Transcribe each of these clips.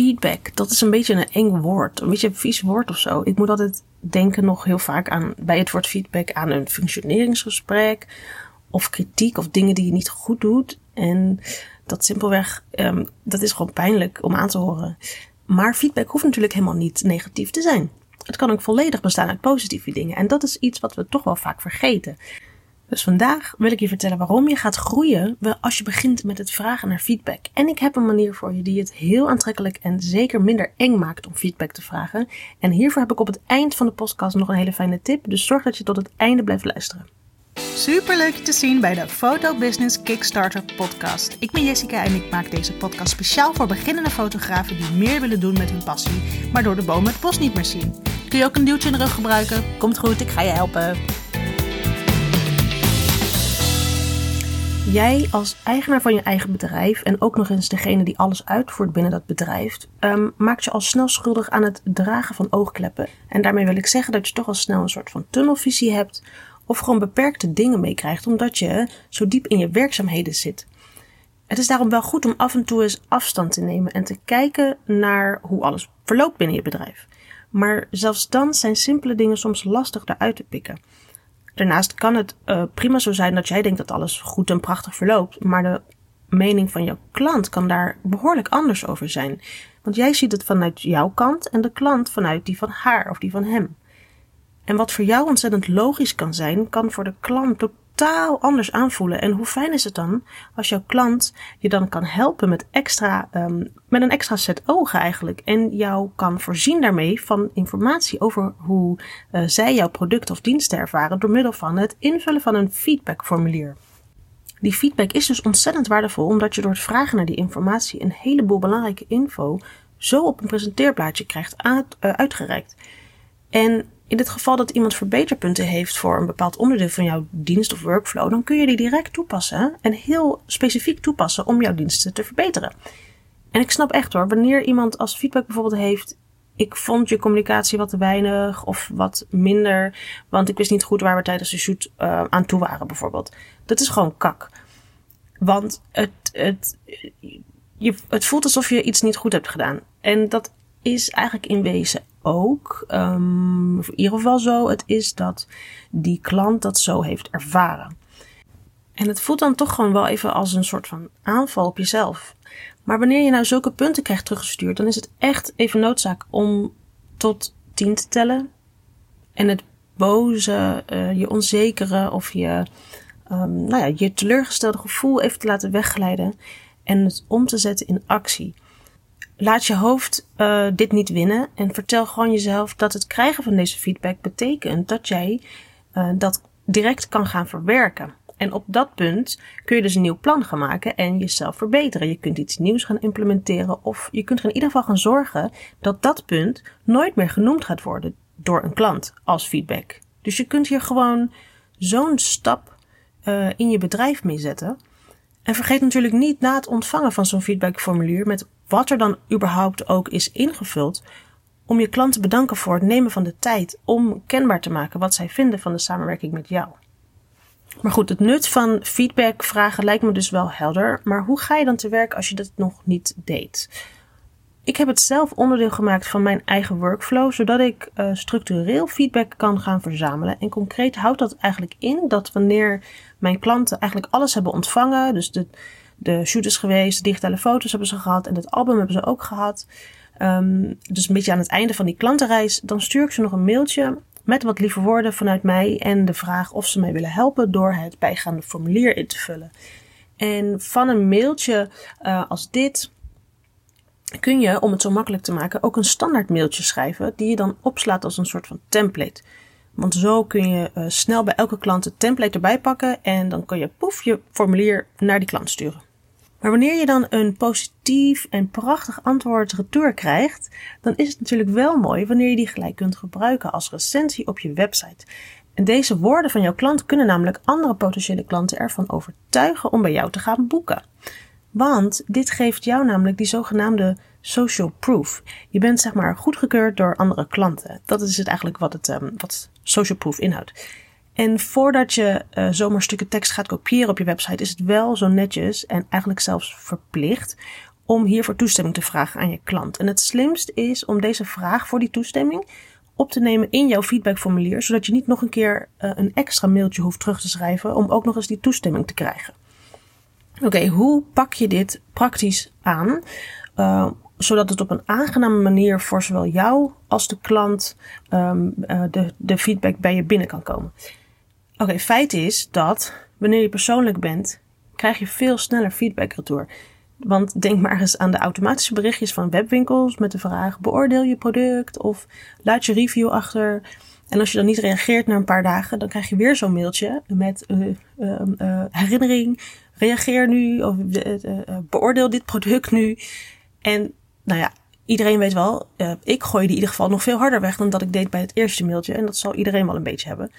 feedback, dat is een beetje een eng woord. Een beetje een vies woord of zo. Ik moet altijd denken nog heel vaak aan, bij het woord feedback aan een functioneringsgesprek. Of kritiek of dingen die je niet goed doet. En dat simpelweg, um, dat is gewoon pijnlijk om aan te horen. Maar feedback hoeft natuurlijk helemaal niet negatief te zijn. Het kan ook volledig bestaan uit positieve dingen. En dat is iets wat we toch wel vaak vergeten. Dus vandaag wil ik je vertellen waarom je gaat groeien als je begint met het vragen naar feedback. En ik heb een manier voor je die het heel aantrekkelijk en zeker minder eng maakt om feedback te vragen. En hiervoor heb ik op het eind van de podcast nog een hele fijne tip. Dus zorg dat je tot het einde blijft luisteren. Super leuk je te zien bij de Photo Business Kickstarter podcast. Ik ben Jessica en ik maak deze podcast speciaal voor beginnende fotografen die meer willen doen met hun passie, maar door de bomen het bos niet meer zien. Kun je ook een duwtje in de rug gebruiken? Komt goed, ik ga je helpen. Jij als eigenaar van je eigen bedrijf en ook nog eens degene die alles uitvoert binnen dat bedrijf, um, maakt je al snel schuldig aan het dragen van oogkleppen. En daarmee wil ik zeggen dat je toch al snel een soort van tunnelvisie hebt of gewoon beperkte dingen meekrijgt omdat je zo diep in je werkzaamheden zit. Het is daarom wel goed om af en toe eens afstand te nemen en te kijken naar hoe alles verloopt binnen je bedrijf. Maar zelfs dan zijn simpele dingen soms lastig eruit te pikken. Daarnaast kan het uh, prima zo zijn dat jij denkt dat alles goed en prachtig verloopt, maar de mening van jouw klant kan daar behoorlijk anders over zijn. Want jij ziet het vanuit jouw kant en de klant vanuit die van haar of die van hem. En wat voor jou ontzettend logisch kan zijn, kan voor de klant totaal anders aanvoelen. En hoe fijn is het dan als jouw klant je dan kan helpen met, extra, um, met een extra set ogen eigenlijk. En jou kan voorzien daarmee van informatie over hoe uh, zij jouw product of dienst ervaren door middel van het invullen van een feedbackformulier. Die feedback is dus ontzettend waardevol omdat je door het vragen naar die informatie een heleboel belangrijke info zo op een presenteerblaadje krijgt uh, uitgereikt. En in het geval dat iemand verbeterpunten heeft voor een bepaald onderdeel van jouw dienst of workflow, dan kun je die direct toepassen en heel specifiek toepassen om jouw diensten te verbeteren. En ik snap echt hoor, wanneer iemand als feedback bijvoorbeeld heeft, ik vond je communicatie wat te weinig of wat minder, want ik wist niet goed waar we tijdens de shoot uh, aan toe waren bijvoorbeeld. Dat is gewoon kak. Want het, het, je, het voelt alsof je iets niet goed hebt gedaan. En dat is eigenlijk in wezen ook, um, in ieder geval zo, het is dat die klant dat zo heeft ervaren. En het voelt dan toch gewoon wel even als een soort van aanval op jezelf. Maar wanneer je nou zulke punten krijgt teruggestuurd, dan is het echt even noodzaak om tot tien te tellen. En het boze, uh, je onzekere of je, um, nou ja, je teleurgestelde gevoel even te laten wegglijden. En het om te zetten in actie laat je hoofd uh, dit niet winnen en vertel gewoon jezelf dat het krijgen van deze feedback betekent dat jij uh, dat direct kan gaan verwerken. En op dat punt kun je dus een nieuw plan gaan maken en jezelf verbeteren. Je kunt iets nieuws gaan implementeren of je kunt er in ieder geval gaan zorgen dat dat punt nooit meer genoemd gaat worden door een klant als feedback. Dus je kunt hier gewoon zo'n stap uh, in je bedrijf mee zetten. En vergeet natuurlijk niet na het ontvangen van zo'n feedbackformulier met wat er dan überhaupt ook is ingevuld, om je klant te bedanken voor het nemen van de tijd om kenbaar te maken wat zij vinden van de samenwerking met jou. Maar goed, het nut van feedback vragen lijkt me dus wel helder, maar hoe ga je dan te werk als je dat nog niet deed? Ik heb het zelf onderdeel gemaakt van mijn eigen workflow, zodat ik uh, structureel feedback kan gaan verzamelen. En concreet houdt dat eigenlijk in dat wanneer mijn klanten eigenlijk alles hebben ontvangen, dus de, de shoot is geweest, de digitale foto's hebben ze gehad en het album hebben ze ook gehad. Um, dus een beetje aan het einde van die klantenreis, dan stuur ik ze nog een mailtje met wat lieve woorden vanuit mij en de vraag of ze mij willen helpen door het bijgaande formulier in te vullen. En van een mailtje uh, als dit kun je, om het zo makkelijk te maken, ook een standaard mailtje schrijven die je dan opslaat als een soort van template. Want zo kun je uh, snel bij elke klant het template erbij pakken en dan kun je poef je formulier naar die klant sturen. Maar wanneer je dan een positief en prachtig antwoord retour krijgt, dan is het natuurlijk wel mooi wanneer je die gelijk kunt gebruiken als recensie op je website. En deze woorden van jouw klant kunnen namelijk andere potentiële klanten ervan overtuigen om bij jou te gaan boeken. Want dit geeft jou namelijk die zogenaamde social proof. Je bent zeg maar goedgekeurd door andere klanten. Dat is het eigenlijk wat, het, um, wat social proof inhoudt. En voordat je uh, zomaar stukken tekst gaat kopiëren op je website, is het wel zo netjes en eigenlijk zelfs verplicht om hiervoor toestemming te vragen aan je klant. En het slimst is om deze vraag voor die toestemming op te nemen in jouw feedbackformulier, zodat je niet nog een keer uh, een extra mailtje hoeft terug te schrijven om ook nog eens die toestemming te krijgen. Oké, hoe pak je dit praktisch aan? Uh, zodat het op een aangename manier voor zowel jou als de klant uh, de, de feedback bij je binnen kan komen. Oké, feit is dat wanneer je persoonlijk bent, krijg je veel sneller feedback retour. Want denk maar eens aan de automatische berichtjes van webwinkels met de vraag: beoordeel je product of laat je review achter. En als je dan niet reageert na een paar dagen, dan krijg je weer zo'n mailtje met uh, herinnering: reageer nu of beoordeel dit product nu. En nou ja, iedereen weet wel, ik gooi die in ieder geval nog veel harder weg dan dat ik deed bij het eerste mailtje. En dat zal iedereen wel een beetje hebben.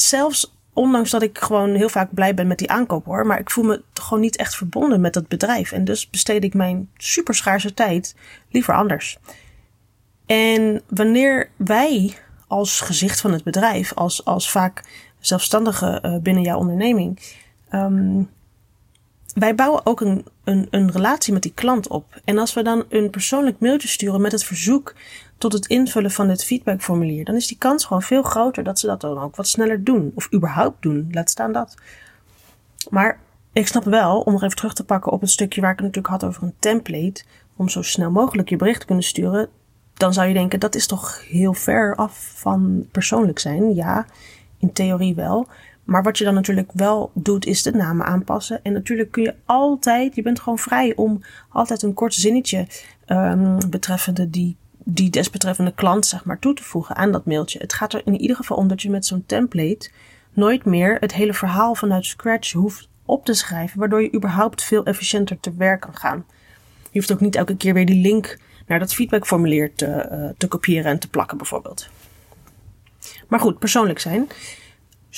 Zelfs ondanks dat ik gewoon heel vaak blij ben met die aankoop hoor. Maar ik voel me gewoon niet echt verbonden met dat bedrijf. En dus besteed ik mijn super schaarse tijd liever anders. En wanneer wij als gezicht van het bedrijf, als, als vaak zelfstandige uh, binnen jouw onderneming, um, wij bouwen ook een, een, een relatie met die klant op. En als we dan een persoonlijk mailtje sturen met het verzoek tot het invullen van dit feedbackformulier, dan is die kans gewoon veel groter dat ze dat dan ook wat sneller doen. Of überhaupt doen, laat staan dat. Maar ik snap wel, om nog even terug te pakken op het stukje waar ik het natuurlijk had over een template, om zo snel mogelijk je bericht te kunnen sturen, dan zou je denken dat is toch heel ver af van persoonlijk zijn. Ja, in theorie wel. Maar wat je dan natuurlijk wel doet, is de namen aanpassen. En natuurlijk kun je altijd, je bent gewoon vrij om altijd een kort zinnetje um, betreffende die, die desbetreffende klant, zeg maar, toe te voegen aan dat mailtje. Het gaat er in ieder geval om dat je met zo'n template nooit meer het hele verhaal vanuit scratch hoeft op te schrijven, waardoor je überhaupt veel efficiënter te werk kan gaan. Je hoeft ook niet elke keer weer die link naar dat feedbackformulier te, uh, te kopiëren en te plakken, bijvoorbeeld. Maar goed, persoonlijk zijn.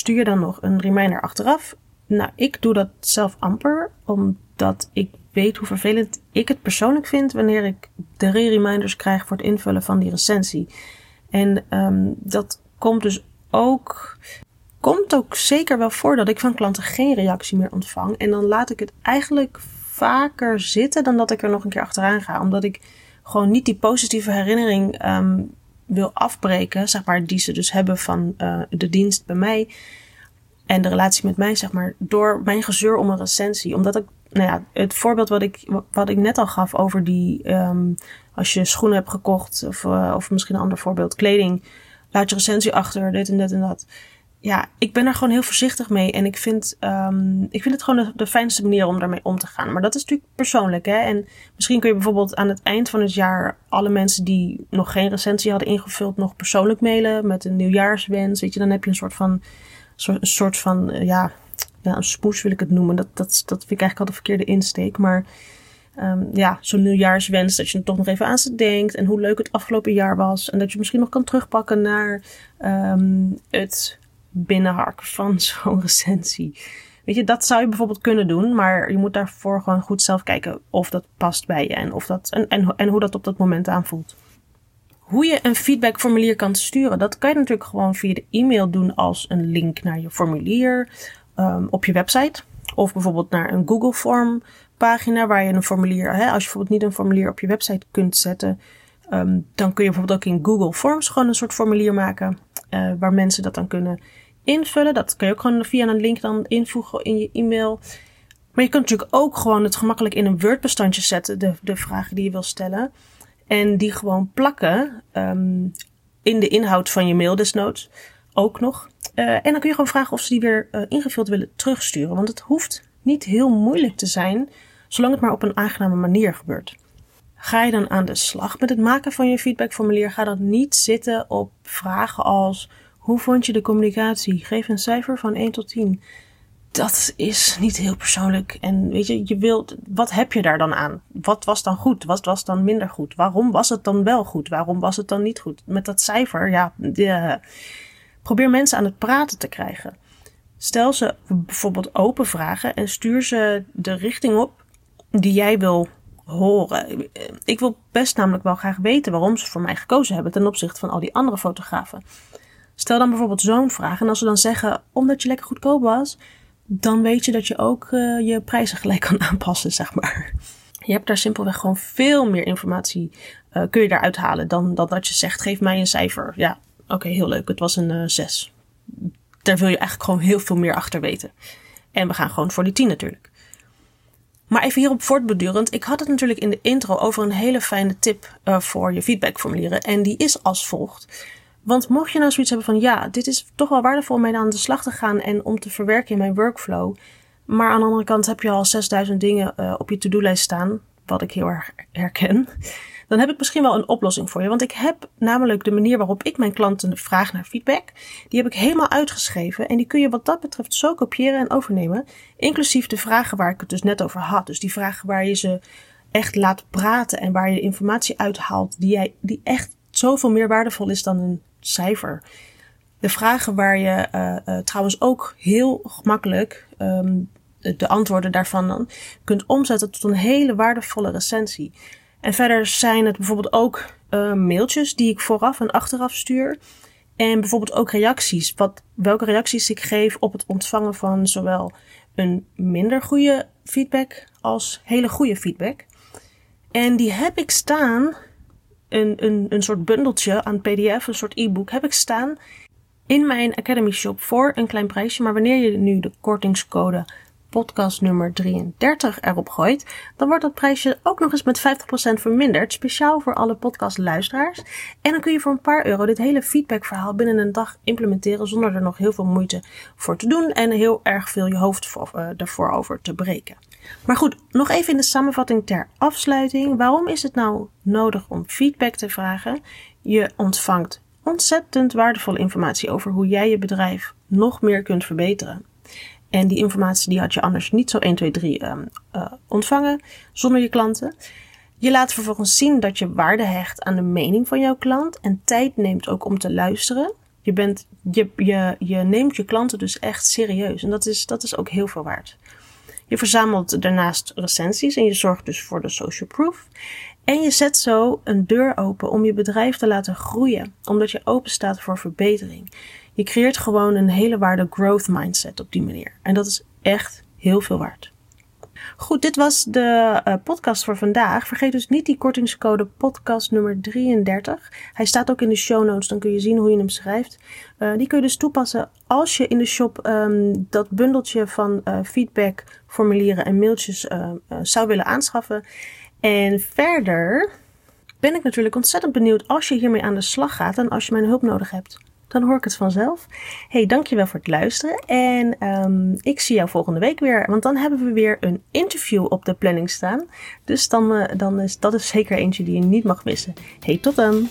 Stuur je dan nog een reminder achteraf? Nou, ik doe dat zelf amper, omdat ik weet hoe vervelend ik het persoonlijk vind wanneer ik de reminders krijg voor het invullen van die recensie. En um, dat komt dus ook. Komt ook zeker wel voor dat ik van klanten geen reactie meer ontvang. En dan laat ik het eigenlijk vaker zitten dan dat ik er nog een keer achteraan ga. Omdat ik gewoon niet die positieve herinnering um, wil afbreken, zeg maar, die ze dus hebben van uh, de dienst bij mij en de relatie met mij, zeg maar, door mijn gezeur om een recensie. Omdat ik, nou ja, het voorbeeld wat ik, wat ik net al gaf over die, um, als je schoenen hebt gekocht, of, uh, of misschien een ander voorbeeld, kleding, laat je recensie achter, dit en dit en dat ja, ik ben er gewoon heel voorzichtig mee. En ik vind, um, ik vind het gewoon de, de, fijnste manier om daarmee om te gaan. Maar dat is natuurlijk persoonlijk. Hè? En misschien kun je bijvoorbeeld aan het eind van het jaar alle mensen die nog geen recensie hadden ingevuld, nog persoonlijk mailen met een nieuwjaarswens. Weet je, dan heb je een soort van, een soort van, eh, ja, ja, een smoes wil ik het noemen. Dat, dat, dat vind ik eigenlijk al de verkeerde insteek. Maar um, ja, zo'n nieuwjaarswens dat je er toch nog even aan ze denkt. En hoe leuk het afgelopen jaar was. En dat je misschien nog kan terugpakken naar um, het binnenharken van zo'n recensie. Weet je, dat zou je bijvoorbeeld kunnen doen, maar je moet daarvoor gewoon goed zelf kijken of dat past bij je en, of dat, en, en, en hoe dat op dat moment aanvoelt. Hoe je een feedbackformulier kan sturen, dat kan je natuurlijk gewoon via de e-mail doen als een link naar je formulier um, op je website. Of bijvoorbeeld naar een Google Form pagina waar je een formulier, hè, als je bijvoorbeeld niet een formulier op je website kunt zetten, um, dan kun je bijvoorbeeld ook in Google Forms gewoon een soort formulier maken uh, waar mensen dat dan kunnen invullen. Dat kun je ook gewoon via een link dan invoegen in je e-mail. Maar je kunt natuurlijk ook gewoon het gemakkelijk in een Word-bestandje zetten, de, de vragen die je wil stellen. En die gewoon plakken um, in de inhoud van je mail desnoods ook nog. Uh, en dan kun je gewoon vragen of ze die weer uh, ingevuld willen terugsturen. Want het hoeft niet heel moeilijk te zijn, zolang het maar op een aangename manier gebeurt. Ga je dan aan de slag met het maken van je feedbackformulier, ga dan niet zitten op vragen als hoe vond je de communicatie? Geef een cijfer van 1 tot 10. Dat is niet heel persoonlijk. En weet je, je wilt, wat heb je daar dan aan? Wat was dan goed? Wat was dan minder goed? Waarom was het dan wel goed? Waarom was het dan niet goed? Met dat cijfer, ja, probeer mensen aan het praten te krijgen. Stel ze bijvoorbeeld open vragen en stuur ze de richting op die jij wil horen. Ik wil best namelijk wel graag weten waarom ze voor mij gekozen hebben ten opzichte van al die andere fotografen. Stel dan bijvoorbeeld zo'n vraag. En als ze dan zeggen, omdat je lekker goedkoop was, dan weet je dat je ook uh, je prijzen gelijk kan aanpassen, zeg maar. Je hebt daar simpelweg gewoon veel meer informatie uh, kun je daaruit halen dan, dan dat je zegt: geef mij een cijfer. Ja, oké, heel leuk. Het was een uh, 6. Daar wil je eigenlijk gewoon heel veel meer achter weten. En we gaan gewoon voor die 10 natuurlijk. Maar even hierop voortbedurend. Ik had het natuurlijk in de intro over een hele fijne tip uh, voor je feedbackformulieren. En die is als volgt. Want mocht je nou zoiets hebben van ja, dit is toch wel waardevol om mee aan de slag te gaan en om te verwerken in mijn workflow. Maar aan de andere kant heb je al 6000 dingen uh, op je to-do-lijst staan, wat ik heel erg herken. Dan heb ik misschien wel een oplossing voor je. Want ik heb namelijk de manier waarop ik mijn klanten vraag naar feedback. Die heb ik helemaal uitgeschreven. En die kun je wat dat betreft zo kopiëren en overnemen. Inclusief de vragen waar ik het dus net over had. Dus die vragen waar je ze echt laat praten en waar je informatie uithaalt die, jij, die echt zoveel meer waardevol is dan een cijfer. De vragen waar je uh, uh, trouwens ook heel gemakkelijk um, de antwoorden daarvan dan kunt omzetten tot een hele waardevolle recensie. En verder zijn het bijvoorbeeld ook uh, mailtjes die ik vooraf en achteraf stuur. En bijvoorbeeld ook reacties. Wat, welke reacties ik geef op het ontvangen van zowel een minder goede feedback als hele goede feedback. En die heb ik staan een, een, een soort bundeltje aan PDF, een soort e-book, heb ik staan in mijn Academy Shop voor een klein prijsje. Maar wanneer je nu de kortingscode podcast nummer 33 erop gooit, dan wordt dat prijsje ook nog eens met 50% verminderd, speciaal voor alle podcastluisteraars. En dan kun je voor een paar euro dit hele feedbackverhaal binnen een dag implementeren zonder er nog heel veel moeite voor te doen en heel erg veel je hoofd uh, ervoor over te breken. Maar goed, nog even in de samenvatting ter afsluiting. Waarom is het nou nodig om feedback te vragen? Je ontvangt ontzettend waardevolle informatie over hoe jij je bedrijf nog meer kunt verbeteren. En die informatie die had je anders niet zo 1, 2, 3 um, uh, ontvangen zonder je klanten. Je laat vervolgens zien dat je waarde hecht aan de mening van jouw klant en tijd neemt ook om te luisteren. Je, bent, je, je, je neemt je klanten dus echt serieus en dat is, dat is ook heel veel waard. Je verzamelt daarnaast recensies en je zorgt dus voor de social proof. En je zet zo een deur open om je bedrijf te laten groeien, omdat je open staat voor verbetering. Je creëert gewoon een hele waarde growth mindset op die manier. En dat is echt heel veel waard. Goed, dit was de uh, podcast voor vandaag. Vergeet dus niet die kortingscode podcast nummer 33. Hij staat ook in de show notes, dan kun je zien hoe je hem schrijft. Uh, die kun je dus toepassen als je in de shop um, dat bundeltje van uh, feedback, formulieren en mailtjes zou willen aanschaffen. En verder ben ik natuurlijk ontzettend benieuwd als je hiermee aan de slag gaat en als je mijn hulp nodig hebt dan hoor ik het vanzelf. Hey, dankjewel voor het luisteren. En um, ik zie jou volgende week weer. Want dan hebben we weer een interview op de planning staan. Dus dan, uh, dan is dat is zeker eentje die je niet mag missen. Hey, tot dan!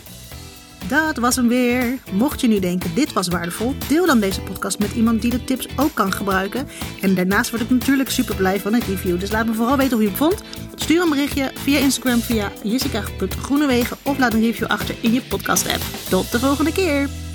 Dat was hem weer. Mocht je nu denken dit was waardevol, deel dan deze podcast met iemand die de tips ook kan gebruiken. En daarnaast word ik natuurlijk super blij van een review. Dus laat me vooral weten hoe je het vond. Stuur een berichtje via Instagram via jessica.groenewegen of laat een review achter in je podcast app. Tot de volgende keer.